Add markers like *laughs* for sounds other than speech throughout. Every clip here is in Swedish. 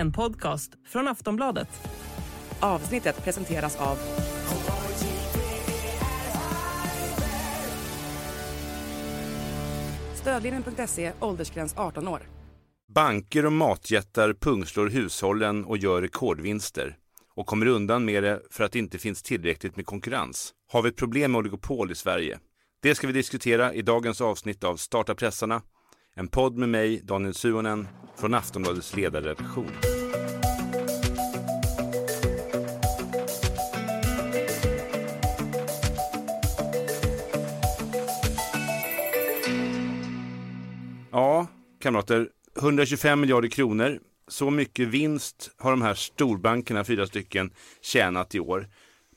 en podcast från Aftonbladet. Avsnittet presenteras av Stödlinjen.se, åldersgräns 18 år. Banker och matjättar pungslår hushållen och gör rekordvinster och kommer undan med det för att det inte finns tillräckligt med konkurrens. Har vi ett problem med oligopol i Sverige? Det ska vi diskutera i dagens avsnitt av Starta pressarna. En podd med mig, Daniel Suonen, från Aftonbladets ledarredaktion. Ja, kamrater, 125 miljarder kronor. Så mycket vinst har de här storbankerna, fyra stycken, tjänat i år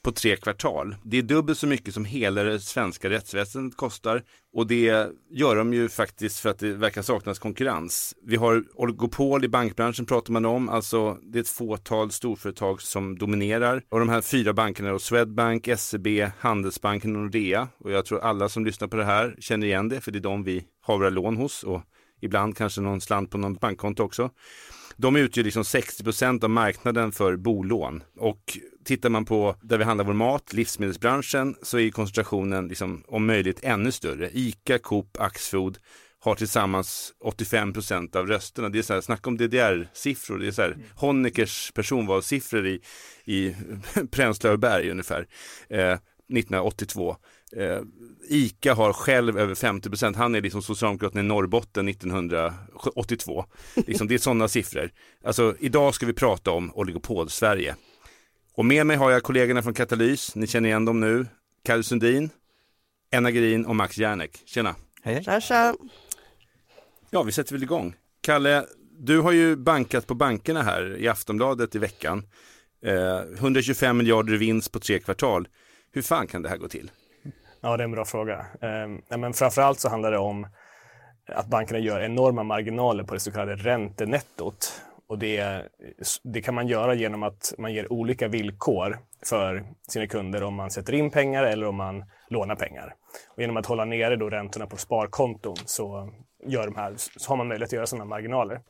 på tre kvartal. Det är dubbelt så mycket som hela det svenska rättsväsendet kostar och det gör de ju faktiskt för att det verkar saknas konkurrens. Vi har oligopol i bankbranschen pratar man om, alltså det är ett fåtal storföretag som dominerar och de här fyra bankerna är Swedbank, SEB, Handelsbanken och Nordea och jag tror alla som lyssnar på det här känner igen det för det är de vi har våra lån hos och ibland kanske någon slant på någon bankkonto också. De utgör liksom 60% av marknaden för bolån och tittar man på där vi handlar vår mat, livsmedelsbranschen, så är koncentrationen liksom, om möjligt ännu större. ICA, Coop, Axfood har tillsammans 85% av rösterna. Det är så här, snacka om DDR-siffror, det är så här, Honeckers personvalssiffror i, i *laughs* Pränslöberg ungefär, eh, 1982. Eh, ICA har själv över 50 procent. Han är liksom Socialdemokraterna i Norrbotten 1982. liksom, det är sådana siffror. Alltså, idag ska vi prata om oligopol-Sverige. Och med mig har jag kollegorna från Katalys. Ni känner igen dem nu. Kalle Sundin, Enna Gerin och Max Järnek. Tjena! Hej! Tja, tja. Ja, vi sätter väl igång. Kalle, du har ju bankat på bankerna här i Aftonbladet i veckan. Eh, 125 miljarder vinst på tre kvartal. Hur fan kan det här gå till? Ja, det är en bra fråga. Eh, men framförallt så handlar det om att bankerna gör enorma marginaler på det så kallade räntenettot. Och det, det kan man göra genom att man ger olika villkor för sina kunder om man sätter in pengar eller om man lånar pengar. Och genom att hålla nere då räntorna på sparkonton så, gör de här, så har man möjlighet att göra sådana marginaler.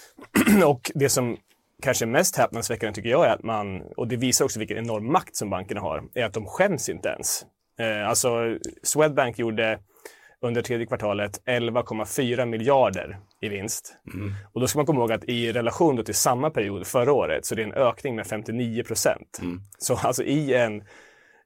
*clears throat* och det som kanske mest häpnadsväckande tycker jag är att man, och det visar också vilken enorm makt som bankerna har, är att de skäms inte ens. Eh, alltså Swedbank gjorde under tredje kvartalet 11,4 miljarder i vinst. Mm. Och då ska man komma ihåg att i relation till samma period förra året så är det en ökning med 59 procent. Mm. Så alltså i en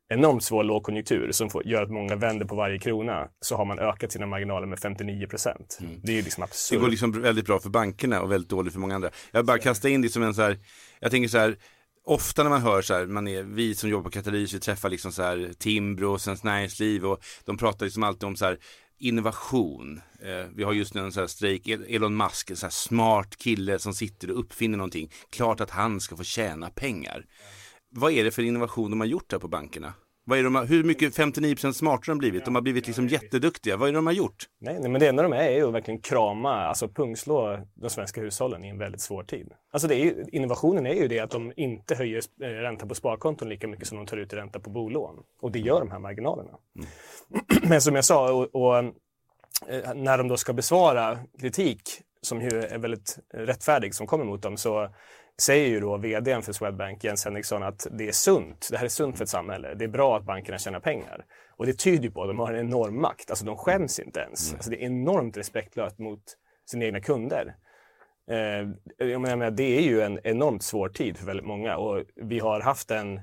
enormt svår lågkonjunktur som får, gör att många vänder på varje krona så har man ökat sina marginaler med 59 procent. Mm. Det är ju liksom absurt. Det går liksom väldigt bra för bankerna och väldigt dåligt för många andra. Jag bara kastar in det som en så här, jag tänker så här, ofta när man hör så här, man är, vi som jobbar på Katalys, vi träffar liksom så här Timbro och Svenskt Näringsliv och de pratar liksom alltid om så här innovation. Eh, vi har just nu en sån här strejk, Elon Musk, en sån här smart kille som sitter och uppfinner någonting. Klart att han ska få tjäna pengar. Vad är det för innovation de har gjort här på bankerna? Vad är de, hur mycket 59% smartare de blivit? De har blivit liksom jätteduktiga. Vad är det de har gjort? Nej, nej men det enda de är är ju att verkligen krama, alltså pungslå de svenska hushållen i en väldigt svår tid. Alltså det är ju, innovationen är ju det att de inte höjer eh, ränta på sparkonton lika mycket som de tar ut i ränta på bolån. Och det gör de här marginalerna. Mm. *clears throat* Men som jag sa, och, och, eh, när de då ska besvara kritik som ju är väldigt rättfärdig som kommer mot dem så säger ju då vdn för Swedbank, Jens Henriksson, att det är sunt. Det här är sunt för ett samhälle. Det är bra att bankerna tjänar pengar. Och det tyder ju på att de har en enorm makt. Alltså de skäms inte ens. Mm. Alltså, det är enormt respektlöst mot sina egna kunder. Eh, jag menar, det är ju en enormt svår tid för väldigt många och vi har haft en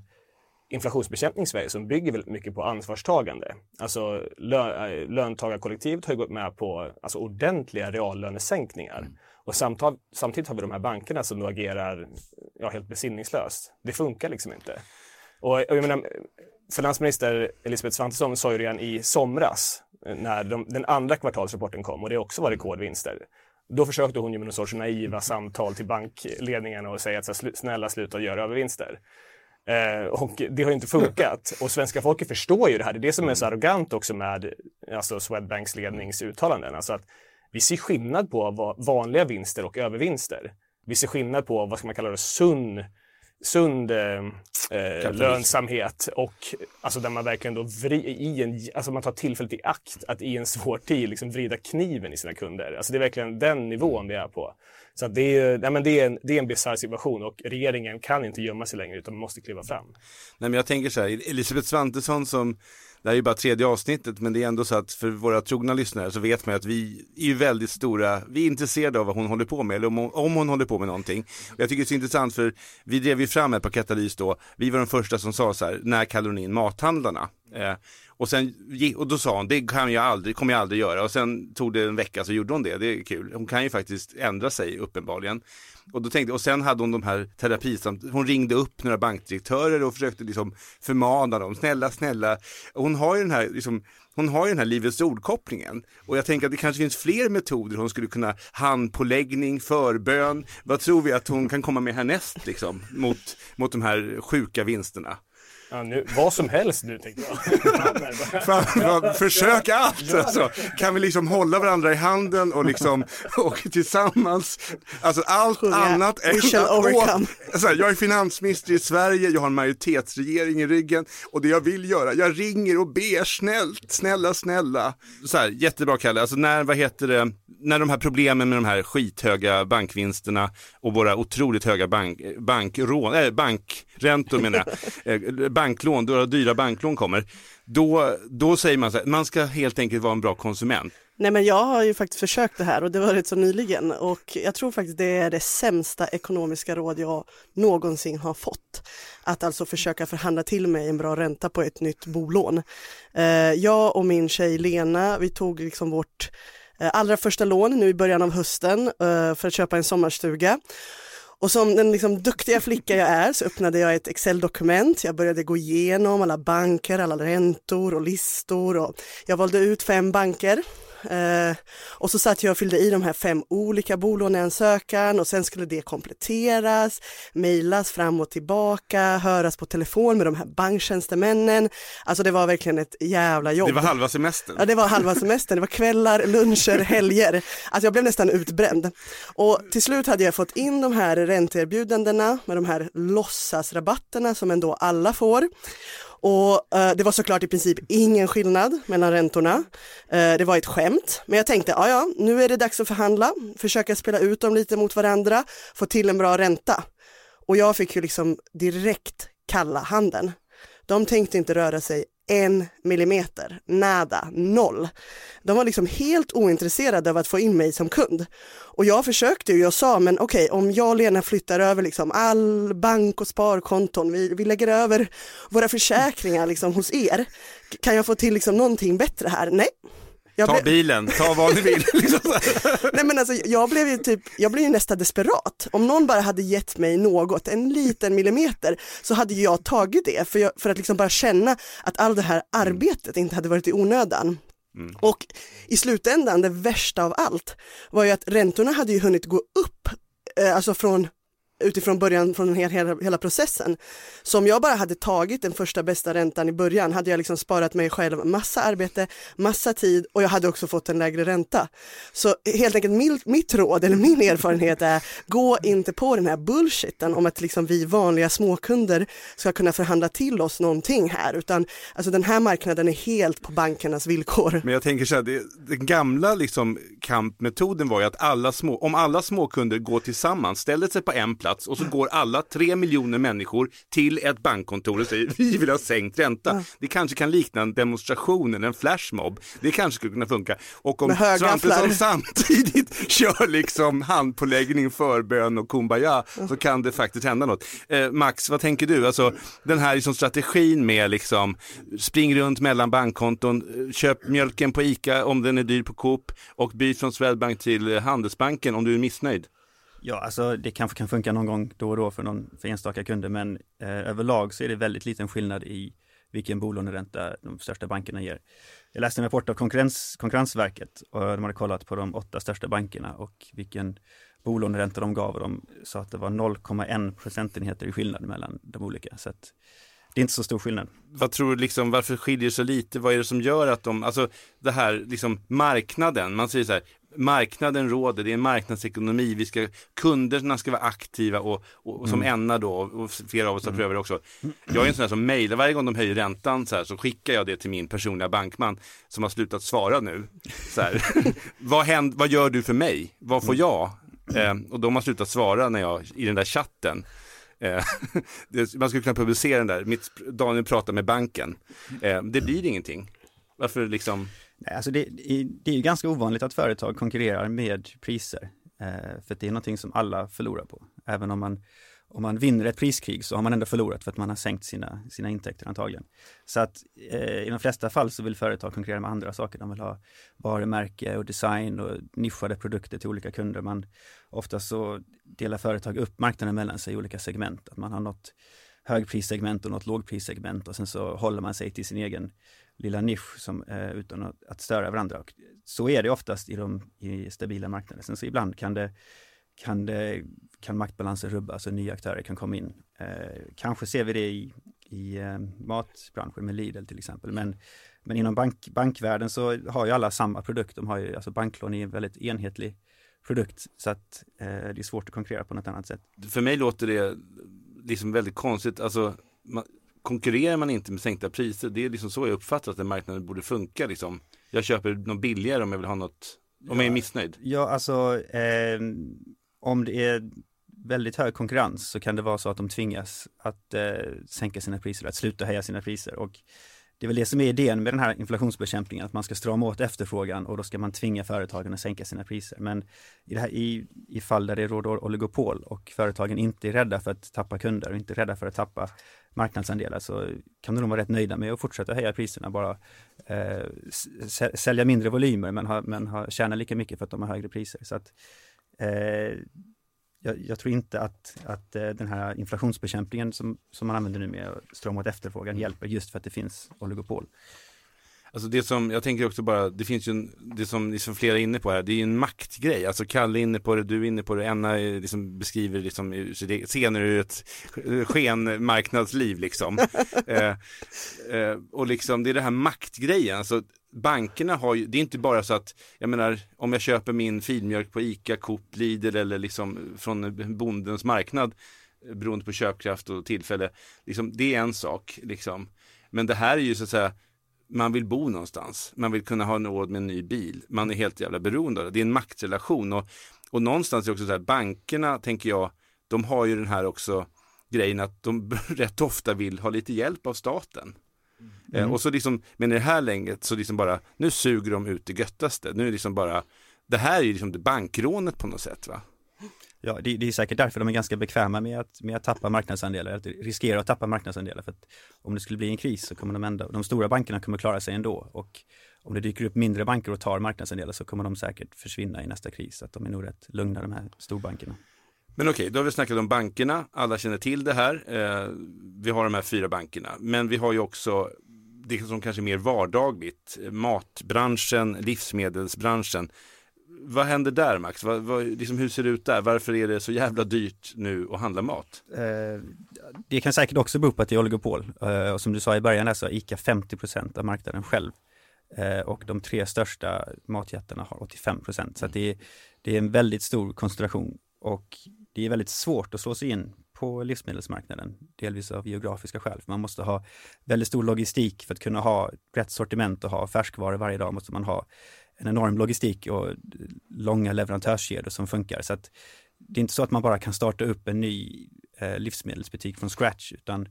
inflationsbekämpning i Sverige som bygger väldigt mycket på ansvarstagande. Alltså lö äh, löntagarkollektivet har gått med på alltså, ordentliga reallönesänkningar. Mm. Och samtidigt har vi de här bankerna som då agerar ja, helt besinningslöst. Det funkar liksom inte. Och, och jag menar, finansminister Elisabeth Svantesson sa ju redan i somras eh, när de, den andra kvartalsrapporten kom och det också var rekordvinster. Då försökte hon ju med någon sorts naiva samtal till bankledningen och säga att så, snälla sluta göra övervinster. Eh, och det har inte funkat. Och svenska folket förstår ju det här. Det är det som är så arrogant också med alltså Swedbanks ledningsuttalanden. Alltså att vi ser skillnad på vanliga vinster och övervinster. Vi ser skillnad på vad ska man kalla det, sund sund eh, lönsamhet och alltså där man verkligen då vri, i en, alltså man tar tillfället i akt att i en svår tid liksom vrida kniven i sina kunder. Alltså det är verkligen den nivån vi är på. Så det, är, nej men det, är en, det är en bisarr situation och regeringen kan inte gömma sig längre utan måste kliva fram. Nej men jag tänker så här, Elisabeth Svantesson som det här är ju bara tredje avsnittet men det är ändå så att för våra trogna lyssnare så vet man att vi är ju väldigt stora, vi är intresserade av vad hon håller på med eller om hon, om hon håller på med någonting. Och jag tycker det är så intressant för vi drev ju fram ett på Katalys då, vi var de första som sa så här, när kallar hon in mathandlarna? Eh, och, sen, och då sa hon, det kan jag aldrig, kommer jag aldrig göra. Och sen tog det en vecka så gjorde hon det, det är kul. Hon kan ju faktiskt ändra sig uppenbarligen. Och, då tänkte, och sen hade hon de här terapisamtalen, hon ringde upp några bankdirektörer och försökte liksom förmana dem, snälla, snälla. Och hon har ju den här, liksom, hon har ju den här Livets ord-kopplingen. Och jag tänker att det kanske finns fler metoder hon skulle kunna, handpåläggning, förbön. Vad tror vi att hon kan komma med härnäst liksom, mot, mot de här sjuka vinsterna? Ja, nu, vad som helst nu tänkte jag. *laughs* Fan, fan, försök allt alltså. Kan vi liksom hålla varandra i handen och liksom *laughs* och tillsammans. Alltså allt Sjunga. annat. We shall overcome. Alltså, jag är finansminister i Sverige, jag har en majoritetsregering i ryggen och det jag vill göra, jag ringer och ber snällt, snälla, snälla. Så här, jättebra Kalle, alltså när, vad heter det, när de här problemen med de här skithöga bankvinsterna och våra otroligt höga bank, bankrån, äh, bankräntor menar jag, *laughs* eh, banklån, då dyra banklån kommer, då, då säger man så här, man ska helt enkelt vara en bra konsument. Nej men jag har ju faktiskt försökt det här och det var rätt så nyligen och jag tror faktiskt det är det sämsta ekonomiska råd jag någonsin har fått. Att alltså försöka förhandla till mig en bra ränta på ett nytt bolån. Eh, jag och min tjej Lena, vi tog liksom vårt eh, allra första lån nu i början av hösten eh, för att köpa en sommarstuga. Och som den liksom duktiga flicka jag är så öppnade jag ett Excel-dokument. Jag började gå igenom alla banker, alla räntor och listor och jag valde ut fem banker Eh, och så satt jag och fyllde i de här fem olika bolåneansökan och sen skulle det kompletteras, mejlas fram och tillbaka, höras på telefon med de här banktjänstemännen. Alltså det var verkligen ett jävla jobb. Det var halva semestern. Ja, det var halva semestern. Det var kvällar, luncher, *laughs* helger. Alltså jag blev nästan utbränd. Och till slut hade jag fått in de här ränteerbjudandena med de här låtsasrabatterna som ändå alla får. Och eh, det var såklart i princip ingen skillnad mellan räntorna. Eh, det var ett skämt, men jag tänkte, ja ja, nu är det dags att förhandla, försöka spela ut dem lite mot varandra, få till en bra ränta. Och jag fick ju liksom direkt kalla handen. De tänkte inte röra sig en millimeter, nada, noll. De var liksom helt ointresserade av att få in mig som kund. Och jag försökte ju, jag sa men okej okay, om jag och Lena flyttar över liksom all bank och sparkonton, vi, vi lägger över våra försäkringar liksom hos er, kan jag få till liksom någonting bättre här? Nej, jag ta blev... bilen, ta vad ni vill. *laughs* Liksom Nej men alltså jag blev ju typ, jag blev ju nästan desperat. Om någon bara hade gett mig något, en liten millimeter, så hade jag tagit det för, jag, för att liksom bara känna att all det här arbetet inte hade varit i onödan. Mm. Och i slutändan, det värsta av allt, var ju att räntorna hade ju hunnit gå upp, eh, alltså från utifrån början från hela, hela, hela processen. Så om jag bara hade tagit den första bästa räntan i början hade jag liksom sparat mig själv massa arbete, massa tid och jag hade också fått en lägre ränta. Så helt enkelt mitt, mitt råd eller min erfarenhet är gå inte på den här bullshiten om att liksom vi vanliga småkunder ska kunna förhandla till oss någonting här utan alltså den här marknaden är helt på bankernas villkor. Men jag tänker så här, det, den gamla liksom kampmetoden var ju att alla små, om alla småkunder går tillsammans, ställer sig på en plats plats och så går alla tre miljoner människor till ett bankkontor och säger *laughs* vi vill ha sänkt ränta. Det kanske kan likna en demonstration eller en flashmob. Det kanske skulle kunna funka. Och om Svantesson samtidigt *laughs* kör liksom handpåläggning, förbön och kumbaya så kan det faktiskt hända något. Eh, Max, vad tänker du? Alltså den här liksom strategin med liksom spring runt mellan bankkonton, eh, köp mjölken på ICA om den är dyr på Coop och byt från Swedbank till Handelsbanken om du är missnöjd. Ja, alltså det kanske kan funka någon gång då och då för, någon, för enstaka kunder, men eh, överlag så är det väldigt liten skillnad i vilken bolåneränta de största bankerna ger. Jag läste en rapport av Konkurrens, Konkurrensverket och de hade kollat på de åtta största bankerna och vilken bolåneränta de gav och de sa att det var 0,1 procentenheter i skillnad mellan de olika. Så att det är inte så stor skillnad. Vad tror du liksom, varför skiljer det så lite? Vad är det som gör att de, alltså det här liksom marknaden, man säger så här, marknaden råder, det är en marknadsekonomi, vi ska, kunderna ska vara aktiva och, och, och som Mm. Enna då, och flera av oss har prövat det också. Jag är en sån här som mejlar, varje gång de höjer räntan så här, så skickar jag det till min personliga bankman som har slutat svara nu. Så här, *laughs* vad, händer, vad gör du för mig? Vad får jag? Eh, och de har slutat svara när jag, i den där chatten. Eh, *laughs* det, man skulle kunna publicera den där, mitt, Daniel pratar med banken. Eh, det blir ingenting. Varför liksom? Alltså det, det är ju ganska ovanligt att företag konkurrerar med priser. Eh, för det är någonting som alla förlorar på. Även om man, om man vinner ett priskrig så har man ändå förlorat för att man har sänkt sina, sina intäkter antagligen. Så att eh, i de flesta fall så vill företag konkurrera med andra saker. De vill ha varumärke och design och nischade produkter till olika kunder. Man, ofta så delar företag upp marknaden mellan sig i olika segment. Att man har något högprissegment och något lågprissegment och sen så håller man sig till sin egen lilla nisch som, eh, utan att, att störa varandra. Och så är det oftast i, de, i stabila marknader. Sen så ibland kan det, kan, det, kan maktbalansen rubbas och nya aktörer kan komma in. Eh, kanske ser vi det i, i eh, matbranschen med Lidl till exempel. Men, men inom bank, bankvärlden så har ju alla samma produkt. De har ju, alltså banklån är en väldigt enhetlig produkt så att eh, det är svårt att konkurrera på något annat sätt. För mig låter det liksom väldigt konstigt, alltså man, konkurrerar man inte med sänkta priser, det är liksom så jag uppfattar att den marknaden borde funka liksom. Jag köper något billigare om jag vill ha något, om jag är missnöjd. Ja, alltså eh, om det är väldigt hög konkurrens så kan det vara så att de tvingas att eh, sänka sina priser, att sluta höja sina priser. Och det är väl det som är idén med den här inflationsbekämpningen, att man ska strama åt efterfrågan och då ska man tvinga företagen att sänka sina priser. Men i, det här, i, i fall där det råder oligopol och företagen inte är rädda för att tappa kunder och inte rädda för att tappa marknadsandelar så kan de nog vara rätt nöjda med att fortsätta höja priserna, bara eh, sälja mindre volymer men, ha, men ha, tjäna lika mycket för att de har högre priser. Så att, eh, jag, jag tror inte att, att eh, den här inflationsbekämpningen som, som man använder nu med att strama åt efterfrågan hjälper just för att det finns oligopol. Alltså det som, jag tänker också bara, det finns ju en, det som liksom flera är inne på här, det är ju en maktgrej. Alltså Kalle är inne på det, du är inne på det, Enna är liksom beskriver liksom scener ur ett skenmarknadsliv liksom. *laughs* eh, eh, och liksom det är det här maktgrejen, alltså bankerna har ju, det är inte bara så att, jag menar, om jag köper min filmjölk på ICA, Coop, Lidl eller liksom från bondens marknad, eh, beroende på köpkraft och tillfälle, liksom, det är en sak, liksom. Men det här är ju så att säga, man vill bo någonstans, man vill kunna ha råd med en ny bil, man är helt jävla beroende av det, det är en maktrelation. Och, och någonstans är det också så här, bankerna tänker jag, de har ju den här också grejen att de *laughs* rätt ofta vill ha lite hjälp av staten. Eh, och så liksom, men i det här läget så liksom bara, nu suger de ut det göttaste, nu är det liksom bara, det här är ju liksom det bankrånet på något sätt va? Ja, det, det är säkert därför de är ganska bekväma med att, med att tappa marknadsandelar, att riskera att tappa marknadsandelar. För att om det skulle bli en kris så kommer de ändå, de stora bankerna kommer klara sig ändå och om det dyker upp mindre banker och tar marknadsandelar så kommer de säkert försvinna i nästa kris. Så att de är nog rätt lugna de här storbankerna. Men okej, då har vi snackat om bankerna, alla känner till det här. Eh, vi har de här fyra bankerna, men vi har ju också det som kanske är mer vardagligt, matbranschen, livsmedelsbranschen. Vad händer där Max? Vad, vad, liksom, hur ser det ut där? Varför är det så jävla dyrt nu att handla mat? Eh, det kan säkert också bero på att det är oligopol. Eh, och som du sa i början så har ICA 50% av marknaden själv. Eh, och de tre största matjättarna har 85 Så att det, är, det är en väldigt stor koncentration och det är väldigt svårt att slå sig in på livsmedelsmarknaden, delvis av geografiska skäl. För man måste ha väldigt stor logistik för att kunna ha rätt sortiment och ha färskvaror varje dag måste man ha en enorm logistik och långa leverantörskedjor som funkar. Så att det är inte så att man bara kan starta upp en ny eh, livsmedelsbutik från scratch, utan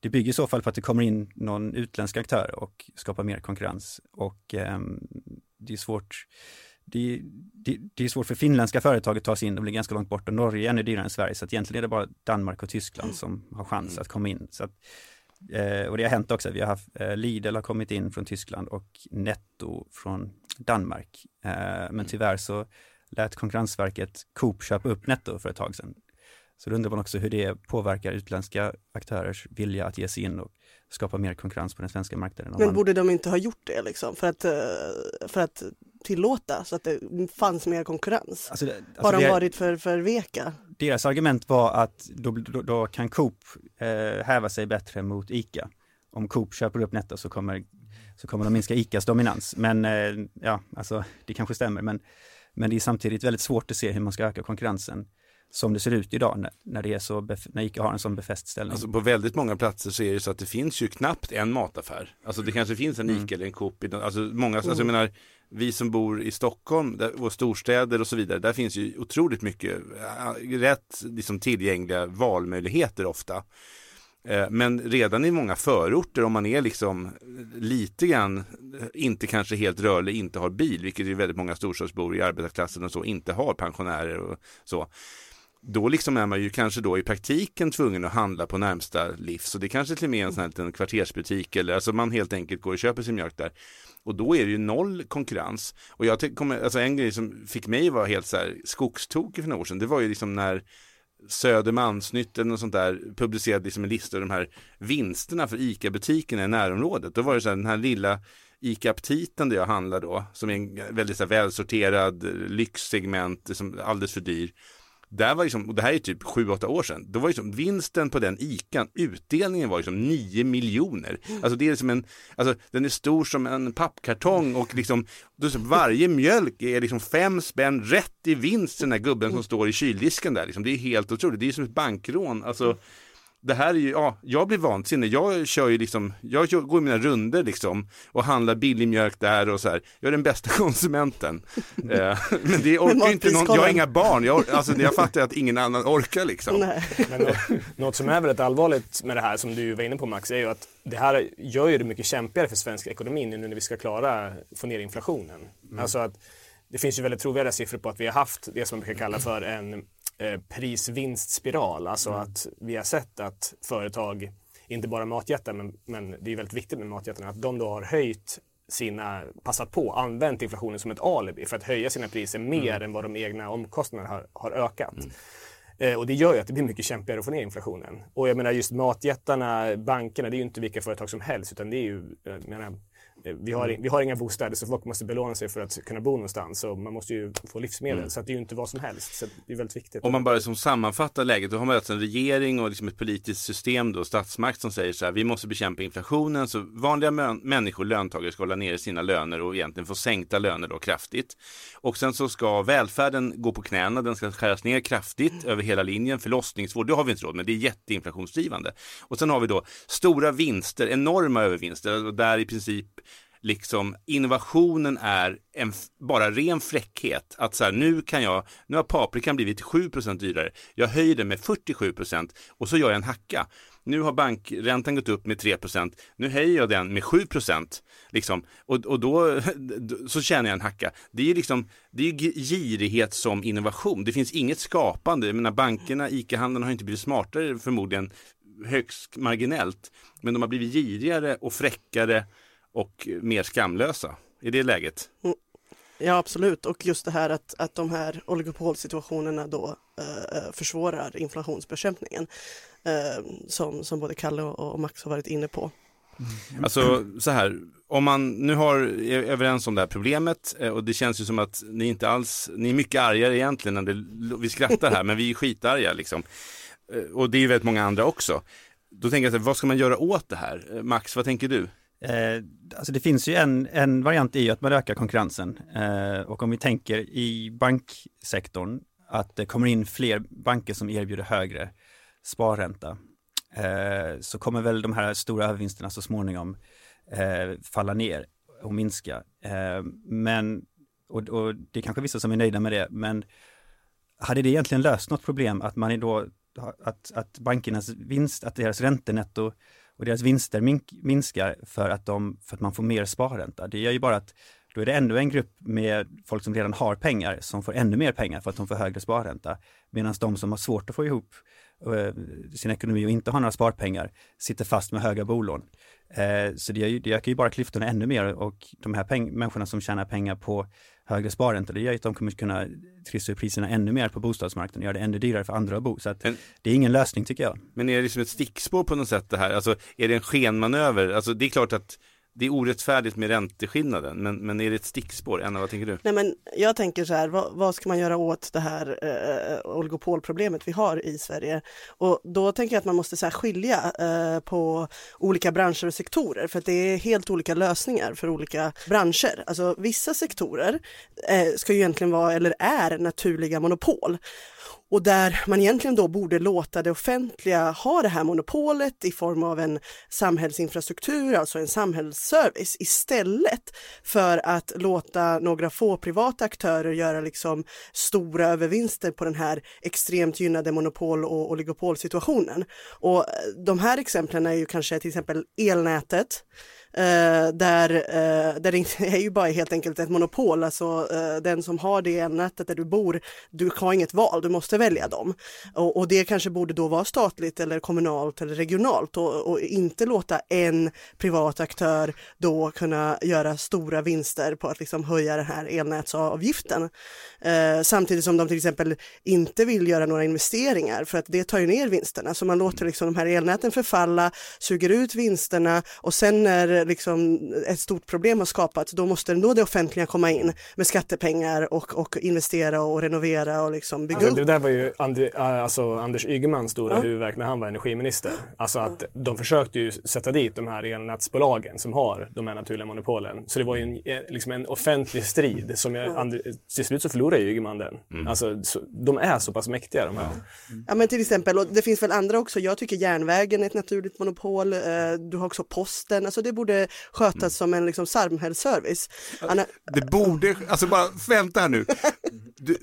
det bygger i så fall på att det kommer in någon utländsk aktör och skapar mer konkurrens. Och ehm, det är svårt det, det, det är svårt för finländska företag att ta sig in, de ligger ganska långt bort och Norge är ännu dyrare än Sverige, så att egentligen är det bara Danmark och Tyskland som har chans att komma in. Så att, eh, och det har hänt också, vi har haft, eh, Lidl har kommit in från Tyskland och Netto från Danmark. Eh, men tyvärr så lät Konkurrensverket Coop köpa upp Netto för ett tag sedan. Så då undrar man också hur det påverkar utländska aktörers vilja att ge sig in och skapa mer konkurrens på den svenska marknaden. Men borde de inte ha gjort det liksom för att, eh, för att tillåta så att det fanns mer konkurrens? Alltså det- Har alltså de det- varit för, för veka? deras argument var att då, då, då kan Coop eh, häva sig bättre mot ICA. Om Coop köper upp Netto så kommer, så kommer de minska ICAs dominans. Men eh, ja, alltså det kanske stämmer. Men, men det är samtidigt väldigt svårt att se hur man ska öka konkurrensen som det ser ut idag när, när, det är så när ICA har en sån befäst ställning. Alltså på väldigt många platser så är det så att det finns ju knappt en mataffär. Alltså det kanske finns en ICA mm. eller en Coop. Alltså många, alltså jag mm. menar, vi som bor i Stockholm där, och storstäder och så vidare, där finns ju otroligt mycket rätt liksom, tillgängliga valmöjligheter ofta. Eh, men redan i många förorter om man är liksom lite grann, eh, inte kanske helt rörlig, inte har bil, vilket är väldigt många storstadsbor i arbetarklassen och så inte har, pensionärer och så då liksom är man ju kanske då i praktiken tvungen att handla på närmsta livs och det kanske till och med är en sån här liten kvartersbutik eller alltså man helt enkelt går och köper sin mjölk där. Och då är det ju noll konkurrens. Och jag kommer, alltså en grej som fick mig vara helt så här skogstokig för några år sedan, det var ju liksom när Södermalmsnytt eller något sånt där publicerade liksom en lista över de här vinsterna för ICA-butikerna i närområdet. Då var det så här den här lilla ICA-aptiten där jag handlar då, som är en väldigt så här, välsorterad eh, lyxsegment, liksom alldeles för dyr där var liksom, och det här är typ 7-8 år sedan, då var liksom vinsten på den ICAn, utdelningen var liksom 9 miljoner. Alltså det är som en, alltså den är stor som en pappkartong och liksom, varje mjölk är liksom fem spänn rätt i vinst den här gubben som står i kyldisken där. Liksom. Det är helt otroligt, det är som ett bankrån. Alltså, det här är ju, ja, jag blir vansinnig. Jag kör ju liksom, jag går mina runder liksom och handlar billig mjölk där och så här. Jag är den bästa *laughs* konsumenten. eh, men det orkar inte någon, jag har inga barn. Jag, alltså, jag fattar att ingen annan orkar liksom. Men något, något som är väldigt allvarligt med det här som du var inne på Max är ju att det här gör ju det mycket kämpigare för svensk ekonomi nu när vi ska klara få ner inflationen. Mm. Alltså att det finns ju väldigt trovärdiga siffror på att vi har haft det som man brukar kalla för en eh, prisvinstspiral. Alltså mm. att vi har sett att företag, inte bara matjättar, men, men det är väldigt viktigt med matjättarna, att de då har höjt sina, passat på, använt inflationen som ett alibi för att höja sina priser mer mm. än vad de egna omkostnaderna har, har ökat. Mm. Eh, och det gör ju att det blir mycket kämpigare att få ner inflationen. Och jag menar just matjättarna, bankerna, det är ju inte vilka företag som helst utan det är ju, jag menar, vi har, mm. vi har inga bostäder så folk måste belåna sig för att kunna bo någonstans. Så man måste ju få livsmedel. Mm. Så det är ju inte vad som helst. Så det är väldigt viktigt. Om man bara liksom sammanfattar läget, då har man alltså en regering och liksom ett politiskt system, då, statsmakt som säger så här, vi måste bekämpa inflationen. Så vanliga människor, löntagare, ska hålla nere sina löner och egentligen få sänkta löner då kraftigt. Och sen så ska välfärden gå på knäna, den ska skäras ner kraftigt mm. över hela linjen. Förlossningsvård, det har vi inte råd med, det är jätteinflationsdrivande. Och sen har vi då stora vinster, enorma övervinster, där i princip liksom innovationen är en, bara ren fräckhet. Att så här, nu kan jag, nu har paprikan blivit 7% dyrare. Jag höjer den med 47% och så gör jag en hacka. Nu har bankräntan gått upp med 3% Nu höjer jag den med 7 liksom. och, och då *laughs* så tjänar jag en hacka. Det är liksom, det är girighet som innovation. Det finns inget skapande. Jag menar, bankerna, ICA-handeln har inte blivit smartare förmodligen högst marginellt. Men de har blivit girigare och fräckare och mer skamlösa i det läget. Ja absolut och just det här att, att de här oligopolsituationerna då eh, försvårar inflationsbekämpningen eh, som, som både Kalle och, och Max har varit inne på. Mm. Alltså så här, om man nu har, är överens om det här problemet eh, och det känns ju som att ni inte alls, ni är mycket argare egentligen än det, vi skrattar här men vi är skitarga liksom. Eh, och det är ju väldigt många andra också. Då tänker jag så här, vad ska man göra åt det här? Eh, Max, vad tänker du? Eh, alltså det finns ju en, en variant i att man ökar konkurrensen eh, och om vi tänker i banksektorn att det kommer in fler banker som erbjuder högre sparränta eh, så kommer väl de här stora övervinsterna så småningom eh, falla ner och minska. Eh, men, och, och det är kanske vissa som är nöjda med det, men hade det egentligen löst något problem att man är då att, att bankernas vinst, att deras räntenetto och deras vinster minskar för att, de, för att man får mer sparränta. Det gör ju bara att då är det ännu en grupp med folk som redan har pengar som får ännu mer pengar för att de får högre sparränta. Medan de som har svårt att få ihop eh, sin ekonomi och inte har några sparpengar sitter fast med höga bolån. Eh, så det, det ökar ju bara klyftorna ännu mer och de här människorna som tjänar pengar på högre sparränta, det gör att de kommer kunna trissa upp priserna ännu mer på bostadsmarknaden, och göra det ännu dyrare för andra att bo. Så att men, det är ingen lösning tycker jag. Men är det liksom ett stickspår på något sätt det här? Alltså är det en skenmanöver? Alltså det är klart att det är orättfärdigt med ränteskillnaden, men, men är det ett stickspår? Anna, vad tänker du? Nej men jag tänker så här, vad, vad ska man göra åt det här eh, eh, oligopolproblemet vi har i Sverige? Och då tänker jag att man måste så här, skilja eh, på olika branscher och sektorer för att det är helt olika lösningar för olika branscher. Alltså vissa sektorer eh, ska ju egentligen vara, eller är, naturliga monopol och där man egentligen då borde låta det offentliga ha det här monopolet i form av en samhällsinfrastruktur, alltså en samhällsservice istället för att låta några få privata aktörer göra liksom stora övervinster på den här extremt gynnade monopol och oligopolsituationen. Och eh, de här exemplen är ju kanske till exempel elnätet Uh, där, uh, där det *laughs* är ju bara helt enkelt ett monopol, alltså uh, den som har det elnätet där du bor, du har inget val, du måste välja dem. Och, och det kanske borde då vara statligt eller kommunalt eller regionalt och, och, inte låta en privat aktör då kunna göra stora vinster på att liksom höja den här elnätsavgiften. samtidigt som de till exempel inte vill göra några investeringar för att det tar ju ner vinsterna, så man låter liksom de här elnäten förfalla, suger ut vinsterna och sen när liksom ett stort problem har skapats, då måste då det offentliga komma in med skattepengar och, och investera och renovera och liksom bygga alltså, upp. Det där var ju Andri, alltså Anders Ygemans stora ja. huvudvärk när han var energiminister. Alltså att de försökte ju sätta dit de här elnätsbolagen som har de här naturliga monopolen. Så det var ju en, liksom en offentlig strid som jag, Andri, till slut så förlorade Ygeman den. Mm. Alltså, så, de är så pass mäktiga de här. Ja men till exempel, och det finns väl andra också, jag tycker järnvägen är ett naturligt monopol, eh, du har också posten, alltså det borde skötas mm. som en liksom samhällsservice. Anna... Det borde, alltså bara vänta här nu.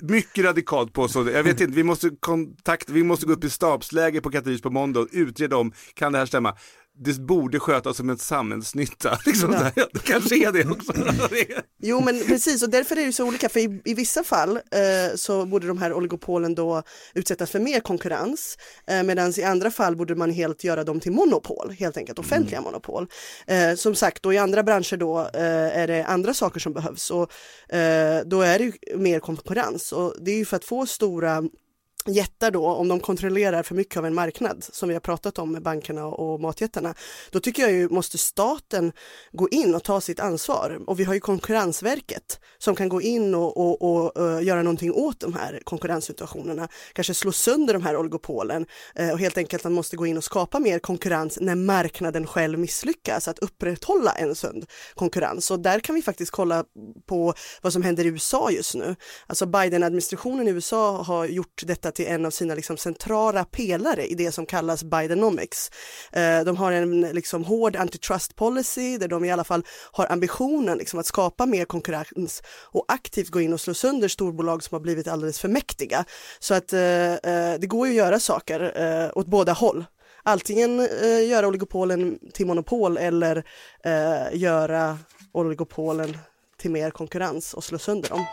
mycket radikalt påstående. Jag vet inte, vi måste kontakta, vi måste gå upp i stabsläge på Katarins på måndag och utreda om, kan det här stämma? Det borde skötas som en samhällsnytta. *laughs* Liksom ja. det kanske är det också. *laughs* jo men precis och därför är det så olika för i, i vissa fall eh, så borde de här oligopolen då utsättas för mer konkurrens eh, medan i andra fall borde man helt göra dem till monopol, helt enkelt offentliga mm. monopol. Eh, som sagt då i andra branscher då eh, är det andra saker som behövs och eh, då är det mer konkurrens och det är ju för att få stora jättar då, om de kontrollerar för mycket av en marknad, som vi har pratat om med bankerna och matjättarna, då tycker jag ju måste staten gå in och ta sitt ansvar. Och vi har ju Konkurrensverket som kan gå in och, och, och, och göra någonting åt de här konkurrenssituationerna, kanske slå sönder de här oligopolen eh, och helt enkelt man måste gå in och skapa mer konkurrens när marknaden själv misslyckas att upprätthålla en sund konkurrens. Och där kan vi faktiskt kolla på vad som händer i USA just nu. Alltså Biden-administrationen i USA har gjort detta till en av sina liksom centrala pelare i det som kallas Bidenomics. Eh, de har en liksom hård antitrust policy där de i alla fall har ambitionen liksom att skapa mer konkurrens och aktivt gå in och slå sönder storbolag som har blivit alldeles för mäktiga. Så att eh, eh det går ju att göra saker eh, åt båda håll antingen eh, göra oligopolen till monopol eller eh, göra oligopolen till mer konkurrens och slå sönder dem.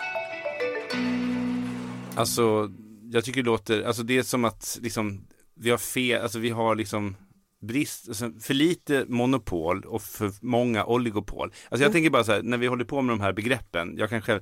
Alltså jag tycker det låter, alltså det är som att liksom, vi har fel, alltså vi har liksom brist, alltså för lite monopol och för många oligopol. Alltså jag mm. tänker bara så här, när vi håller på med de här begreppen, jag kan själv,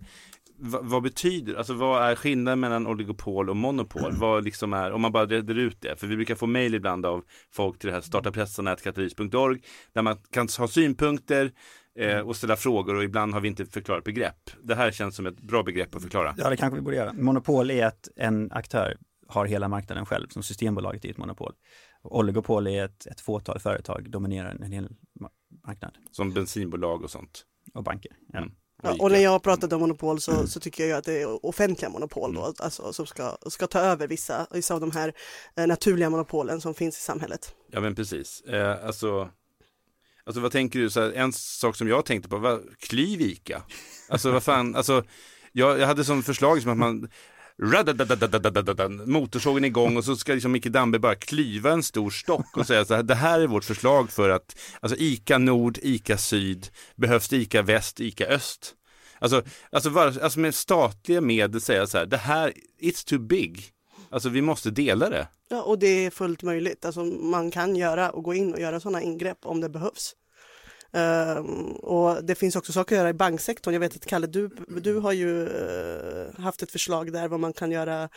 vad, vad, betyder, alltså vad är skillnaden mellan oligopol och monopol? Vad liksom är, om man bara reder ut det, för vi brukar få mejl ibland av folk till det här startapressarnätkatalys.org där man kan ha synpunkter, eh, och ställa frågor och ibland har vi inte förklarat begrepp. Det här känns som ett bra begrepp att förklara. Ja, det kanske vi borde göra. Monopol är att en aktör har hela marknaden själv, som Systembolaget är ett monopol. Oligopol är ett, ett fåtal företag dominerar en hel marknad. Som bensinbolag och sånt. Och banker. Ja. Mm. Ja, och när jag har pratat om monopol så, så, tycker jag att det är offentliga monopol då, mm. alltså, som ska, ska ta över vissa, vissa av de här eh, naturliga monopolen som finns i samhället. Ja men precis, eh, alltså Alltså vad tänker du, så här, en sak som jag tänkte på, var, klyv Ica? Alltså vad fan, alltså jag, jag hade som förslag som att man motorsågen igång och så ska liksom Micke Damberg bara klyva en stor stock och säga så här, det här är vårt förslag för att, alltså ICA Nord, ICA Syd, behövs det ICA Väst, ICA Öst? Alltså, alltså, var, alltså med statliga medel säga så här, det här, it's too big. Alltså vi måste dela det. Ja, och det är fullt möjligt. Alltså man kan göra och gå in och göra sådana ingrepp om det behövs. Um, och det finns också saker att göra i banksektorn. Jag vet att Kalle, du, du har ju uh, haft ett förslag där vad man kan göra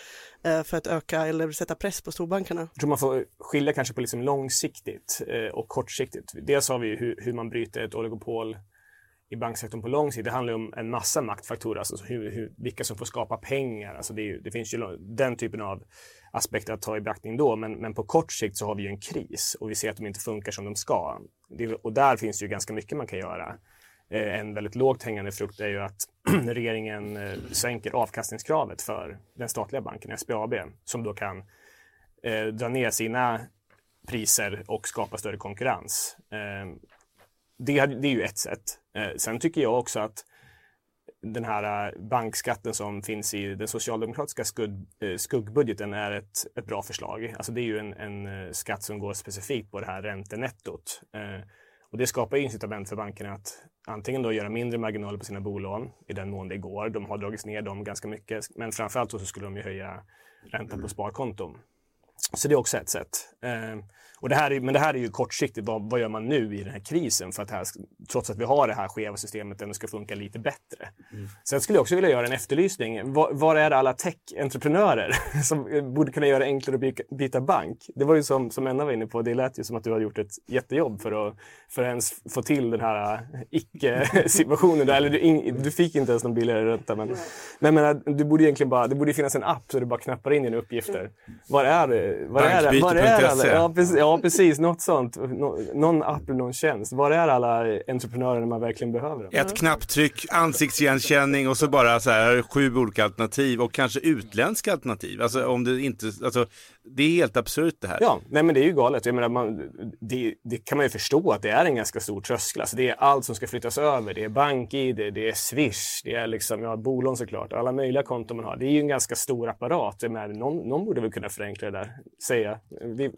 eh, för att öka eller sätta press på storbankerna? Jag tror man får skilja kanske på liksom långsiktigt eh, och kortsiktigt. Dels har vi hur, hur man bryter ett oligopol i banksektorn på lång sikt. Det handlar om en massa maktfaktorer, alltså hur, hur, vilka som får skapa pengar. Alltså det, det, finns ju den typen av aspekter att ta i beaktning då. Men, men på kort sikt så har vi ju en kris och vi ser att de inte funkar som de ska. Det, och där finns ju ganska mycket man kan göra. Eh, en väldigt lågt hängande frukt är ju att *clears throat* regeringen eh, sänker avkastningskravet för den statliga banken SBAB som då kan eh, dra ner sina priser och skapa större konkurrens. Eh, Eh, det, det, är ju ett sätt. Eh, sen tycker jag också att den här eh, bankskatten som finns i den socialdemokratiska skugg, eh, skuggbudgeten är ett, ett bra förslag. Alltså det är ju en, en skatt som går specifikt på det här räntenettot. Och det skapar incitament för bankerna att antingen då göra mindre marginaler på sina bolån i den mån det går. De har dragits ner dem ganska mycket, men framförallt så skulle de ju höja räntan på sparkonton. Så det är också ett sätt. Eh, och det här är, men det här är ju kortsiktigt. Vad, vad, gör man nu i den här krisen för att här, trots att vi har det här skeva systemet, ändå ska funka lite bättre? Mm. Sen skulle jag också vilja göra en efterlysning. Var, var är alla tech-entreprenörer *laughs* som borde kunna göra det enklare att byta, byta bank? Det var ju som, som Enna var inne på, det lät ju som att du har gjort ett jättejobb för att, för att ens få till den här äh, icke-situationen. Eller du, du, fick inte ens någon billigare ränta. Men, men menar, du borde egentligen bara, det borde finnas en app så du bara knappar in dina uppgifter. Var är det? Var är, var är alla? Ja, precis. Ja, Ja, precis. Något sånt. Nå någon app eller någon tjänst. Var är alla entreprenörer man verkligen behöver dem? Ett knapptryck, ansiktsigenkänning och så bara så här sju olika alternativ och kanske utländska alternativ. Alltså om det inte, alltså det är helt absurt det här. Ja, nej men det är ju galet. Jag menar, man, det, det, kan man ju förstå att det är en ganska stor tröskel. Alltså det är allt som ska flyttas över. Det är BankID, det är Swish, det är liksom, ja, bolån såklart, alla möjliga konton man har. Det är ju en ganska stor apparat. Men någon, någon borde väl kunna förenkla det där, säga. Vi,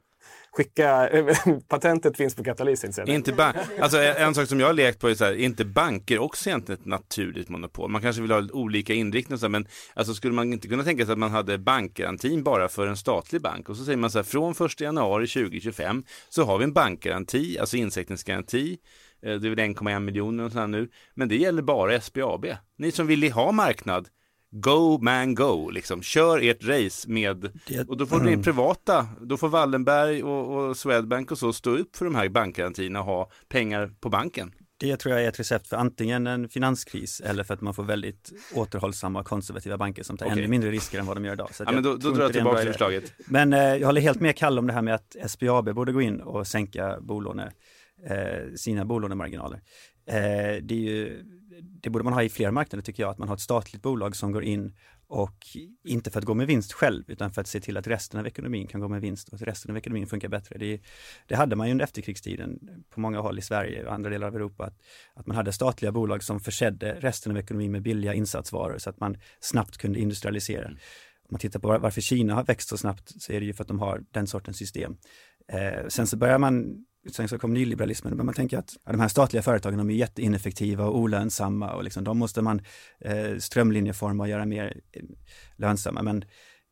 skicka, *laughs* patentet finns på Katalys. Inte bank, alltså en sak som jag har lekt på är så här, inte banker också egentligen ett naturligt monopol? Man kanske vill ha olika inriktningar, men alltså skulle man inte kunna tänka sig att man hade bankgarantin bara för en statlig bank och så säger man så här, från 1 januari 2025 så har vi en bankgaranti, alltså insättningsgaranti eh, det är väl 1,1 miljoner och sådär nu. Men det gäller bara SBAB. Ni som vill ha marknad, Go man go, liksom. Kör ert race med, det, och då får mm. ni privata, då får Wallenberg och, och Swedbank och så stå upp för de här bankgarantierna och ha pengar på banken. Det tror jag är ett recept för antingen en finanskris eller för att man får väldigt återhållsamma konservativa banker som tar okay. ännu mindre risker än vad de gör idag. Så ja, men då, då drar jag tillbaka förslaget. Men eh, jag håller helt med Kalle om det här med att SBAB borde gå in och sänka bolåne, eh, sina bolånemarginaler. Eh, det är ju det borde man ha i fler marknader tycker jag, att man har ett statligt bolag som går in och inte för att gå med vinst själv, utan för att se till att resten av ekonomin kan gå med vinst och att resten av ekonomin funkar bättre. Det, det hade man ju under efterkrigstiden på många håll i Sverige och andra delar av Europa, att, att man hade statliga bolag som försedde resten av ekonomin med billiga insatsvaror så att man snabbt kunde industrialisera. Mm. Om man tittar på varför Kina har växt så snabbt så är det ju för att de har den sortens system. Eh, sen så börjar man sen så kom nyliberalismen, men man tänker att ja, de här statliga företagen de är jätteineffektiva och olönsamma och liksom, de måste man eh, strömlinjeforma och göra mer eh, lönsamma. Men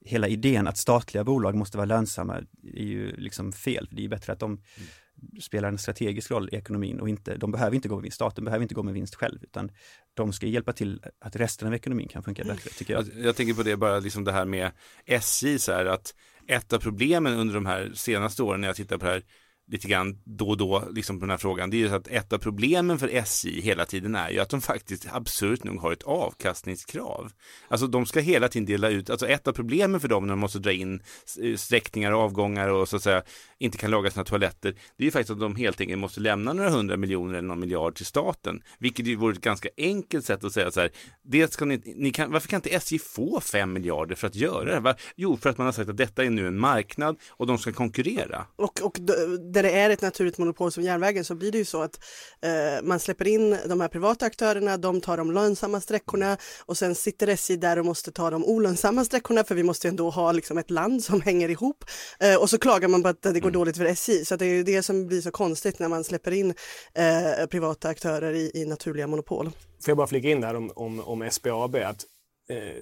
hela idén att statliga bolag måste vara lönsamma är ju liksom fel. För det är bättre att de mm. spelar en strategisk roll i ekonomin och inte, de behöver inte gå med vinst. Staten behöver inte gå med vinst själv, utan de ska hjälpa till att resten av ekonomin kan funka bättre, tycker jag. Jag tänker på det bara, liksom det här med SJ, så här, att ett av problemen under de här senaste åren när jag tittar på det här lite grann då och då liksom på den här frågan, det är ju så att ett av problemen för SJ hela tiden är ju att de faktiskt absurt nog har ett avkastningskrav. Alltså de ska hela tiden dela ut, alltså ett av problemen för dem när de måste dra in eh, sträckningar och avgångar och så att säga inte kan laga sina toaletter, det är ju faktiskt att de helt enkelt måste lämna några hundra miljoner eller någon miljard till staten, vilket ju vore ett ganska enkelt sätt att säga så här, det ska ni, ni kan, varför kan inte SJ få fem miljarder för att göra det? Jo, för att man har sagt att detta är nu en marknad och de ska konkurrera. Och, och där det är ett naturligt monopol som järnvägen så blir det ju så att eh, man släpper in de här privata aktörerna, de tar de lönsamma sträckorna och sen sitter SJ där och måste ta de olönsamma sträckorna för vi måste ändå ha liksom ett land som hänger ihop eh, och så klagar man på att det går mm. dåligt för SJ så det är ju det som blir så konstigt när man släpper in eh, privata aktörer i, i naturliga monopol. Får jag bara flika in där om, om, om SBAB att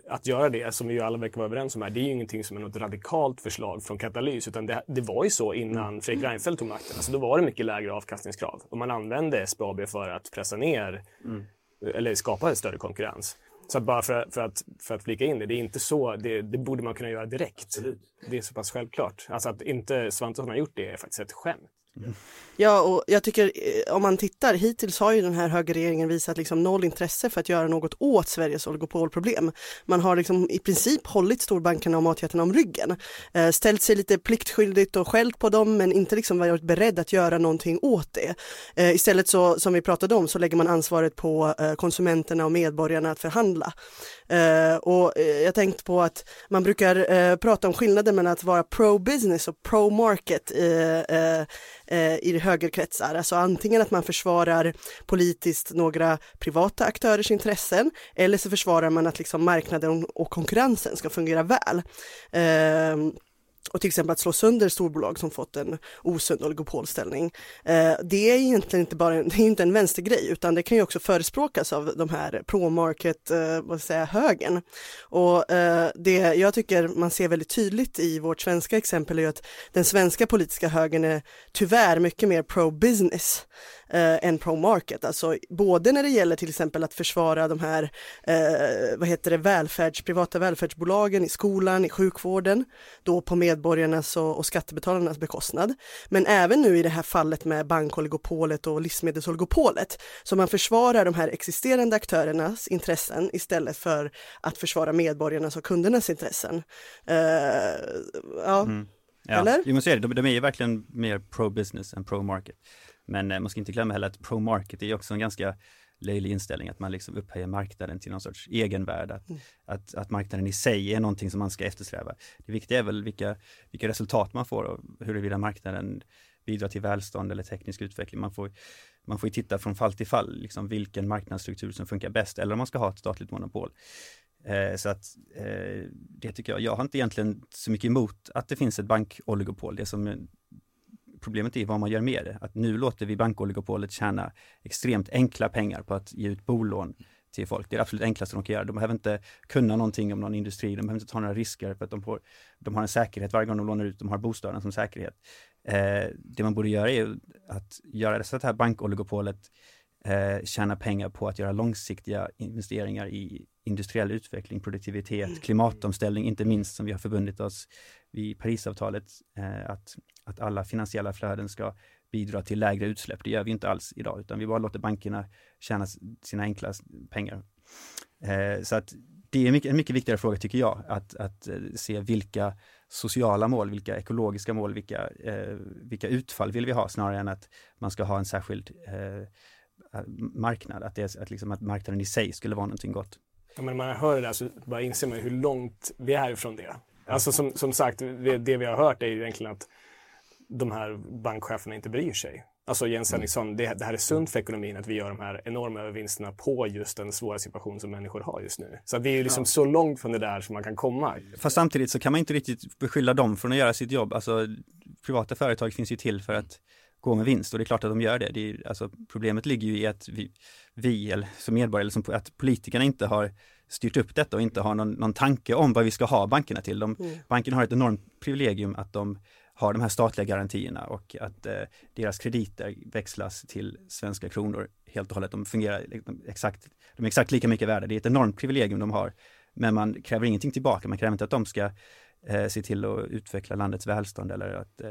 att göra det, som vi alla verkar vara överens om här, det är ju ingenting som är något radikalt förslag från Katalys, utan det, det var ju så innan mm. Fredrik Reinfeldt tog makten. Alltså då var det mycket lägre avkastningskrav och man använde SBAB för att pressa ner mm. eller skapa en större konkurrens. Så bara för, för, att, för att flika in det, det är inte så, det, det borde man kunna göra direkt. Det är så pass självklart. Alltså att inte Svantesson har gjort det är faktiskt ett skämt. Ja, och jag tycker eh, om man tittar, hittills har ju den här högerregeringen visat liksom noll intresse för att göra något åt Sveriges oligopolproblem. Man har liksom i princip hållit storbankerna och matjättarna om ryggen, eh, ställt sig lite pliktskyldigt och skällt på dem, men inte liksom varit beredd att göra någonting åt det. Eh, istället så, som vi pratade om, så lägger man ansvaret på eh, konsumenterna och medborgarna att förhandla. Eh, och eh, jag tänkte på att man brukar prata om skillnaden mellan att vara pro-business och pro-market Eh, i högerkretsar. Alltså antingen att man försvarar politiskt några privata aktörers intressen eller så försvarar man att liksom marknaden och konkurrensen ska fungera väl ehm, och till exempel att slå sönder storbolag som fått en osund oligopolställning. Eh, det är egentligen inte bara *laughs* det är inte en vänstergrej utan det kan ju också förespråkas av de här pro-market, eh, vad säga, högern. Och eh, det jag tycker man ser väldigt tydligt i vårt svenska exempel är ju att den svenska politiska högern är tyvärr mycket mer pro-business eh, än pro-market. Alltså både när det gäller till exempel att försvara de här, eh, vad heter det, välfärds, privata välfärdsbolagen i skolan, i sjukvården, då på medborgarnas och, och skattebetalarnas bekostnad. Men även nu i det här fallet med bankoligopolet och livsmedelsoligopolet. Så man försvarar de här existerande aktörernas intressen istället för att försvara medborgarnas och kundernas intressen. Uh, ja. Mm. Ja, Eller? Men så är det. De, de är ju verkligen mer pro-business än pro-market. Men eh, man ska inte glömma heller att pro-market är också en ganska löjlig inställning, att man liksom upphöjer marknaden till någon sorts egenvärde, att, mm. att, att, marknaden i sig är någonting som man ska eftersträva. Det viktiga är väl vilka, vilka resultat man får och huruvida marknaden bidrar till välstånd eller teknisk utveckling. Man får, man får titta från fall till fall, liksom vilken marknadsstruktur som funkar bäst eller om man ska ha ett statligt monopol. Eh, så att eh, det tycker jag, jag har inte egentligen så mycket emot att det finns ett bankoligopol. Det som problemet är vad man gör med det. Att nu låter vi bankoligopolet tjäna extremt enkla pengar på att ge ut bolån till folk. Det är det absolut enklaste de kan göra. De behöver inte kunna någonting om någon industri, de behöver inte ta några risker för att de, får, de har en säkerhet varje gång de lånar ut, de har bostaden som säkerhet. Eh, det man borde göra är att göra så att det här bankoligopolet eh, tjäna pengar på att göra långsiktiga investeringar i industriell utveckling, produktivitet, mm. klimatomställning, inte minst som vi har förbundit oss vid Parisavtalet, eh, att, att alla finansiella flöden ska bidra till lägre utsläpp. Det gör vi inte alls idag, utan vi bara låter bankerna tjäna sina enkla pengar. Eh, så att det är mycket, en mycket viktigare fråga tycker jag, att, att se vilka sociala mål, vilka ekologiska mål, vilka, eh, vilka utfall vill vi ha snarare än att man ska ha en särskild eh, marknad, att, det, att, liksom, att marknaden i sig skulle vara någonting gott. Ja, men när man hör det där så bara inser man hur långt vi är ifrån det. Alltså som, som sagt, det, det vi har hört är egentligen att de här bankcheferna inte bryr sig. Alltså Jens mm. Henriksson, det, det, här är sunt för ekonomin att vi gör de här enorma övervinsterna på just den svåra situation som människor har just nu. Så det är liksom ja. så långt från det där som man kan komma. Fast samtidigt så kan man inte riktigt beskylla dem från att göra sitt jobb. Alltså privata företag finns ju till för att gå med vinst och det är klart att de gör det. det är, alltså, problemet ligger ju i att vi, vi eller som medborgare, eller som, att politikerna inte har styrt upp detta och inte har någon, någon tanke om vad vi ska ha bankerna till. De, mm. Bankerna har ett enormt privilegium att de har de här statliga garantierna och att eh, deras krediter växlas till svenska kronor helt och hållet. De fungerar liksom exakt, de är exakt lika mycket värda. Det är ett enormt privilegium de har. Men man kräver ingenting tillbaka, man kräver inte att de ska eh, se till att utveckla landets välstånd eller att eh,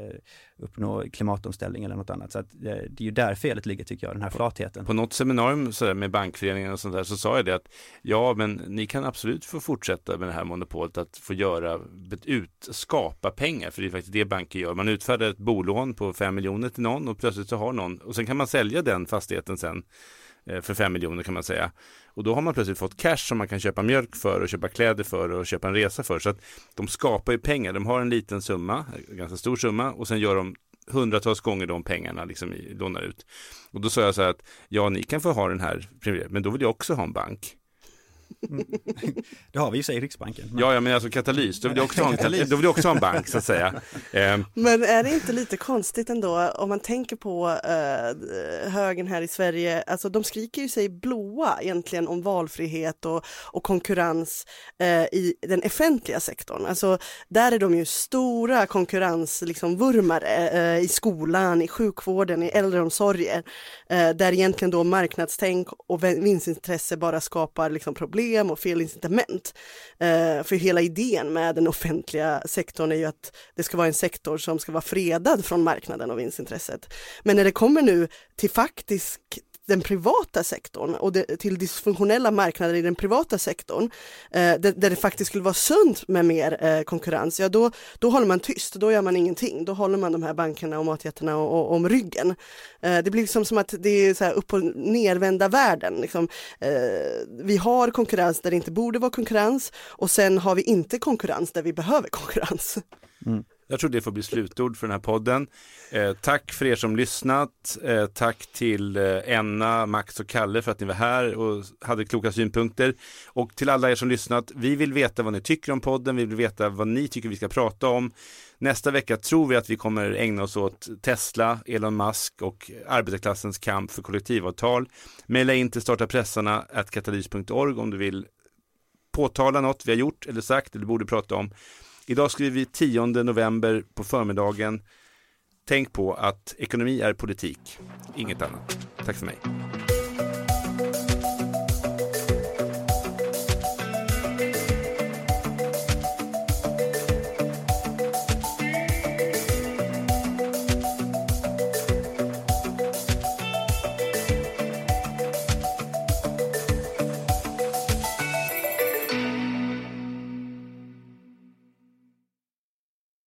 uppnå klimatomställning eller något annat. Så att, eh, det är ju där felet ligger tycker jag, den här flatheten. På något seminarium så med bankföreningen och sånt där så sa jag det att ja, men ni kan absolut få fortsätta med det här monopolet att få göra, ut, skapa pengar, för det är faktiskt det banker gör. Man utfärdar ett bolån på 5 miljoner till någon och plötsligt så har någon och sen kan man sälja den fastigheten sen Eh, för 5 miljoner kan man säga. Och då har man plötsligt fått cash som man kan köpa mjölk för och köpa kläder för och köpa en resa för. Så att de skapar ju pengar. De har en liten summa, en ganska stor summa och sen gör de hundratals gånger de pengarna liksom lånar ut. Och då sa jag så här att ja, ni kan få ha den här men då vill jag också ha en bank. *laughs* Det har vi ju sig i Riksbanken. Men... Ja, ja, men alltså katalys, då vill jag också ha en, *laughs* då vill också ha en bank så att säga. Ehm. Men är det inte lite konstigt ändå om man tänker på uh, högen här i Sverige, alltså de skriker ju sig blåa egentligen om valfrihet och, och konkurrens uh, i den offentliga sektorn. Alltså där är de ju stora konkurrensvurmare liksom, uh, i skolan, i sjukvården, i äldreomsorgen, där egentligen då marknadstänk och vinstintresse bara skapar liksom problem system och fel incitament. Eh, för hela idén med den offentliga sektorn är ju att det ska vara en sektor som ska vara fredad från marknaden och vinstintresset. Men när det kommer nu till faktisk den privata sektorn och det, till dysfunktionella marknader i den privata sektorn, eh, där, där, det faktiskt skulle vara sunt med mer eh, konkurrens, ja då, då håller man tyst, då gör man ingenting. Då håller man de här bankerna och matjättarna och, och, om ryggen. Eh, det blir liksom som att det är så här upp och nervända världen. Liksom, eh, vi har konkurrens där det inte borde vara konkurrens och sen har vi inte konkurrens där vi behöver konkurrens. Mm. Jag tror det får bli slutord för den här podden. Eh, tack för er som lyssnat. Eh, tack till eh, Enna, Max och Kalle för att ni var här och hade kloka synpunkter. Och till alla er som lyssnat, vi vill veta vad ni tycker om podden, vi vill veta vad ni tycker vi ska prata om. Nästa vecka tror vi att vi kommer ägna oss åt Tesla, Elon Musk och arbetarklassens kamp för kollektivavtal. Maila in till startapressarna katalys.org om du vill påtala något vi har gjort eller sagt eller borde prata om. Idag skriver vi 10 november på förmiddagen. Tänk på att ekonomi är politik, inget annat. Tack för mig.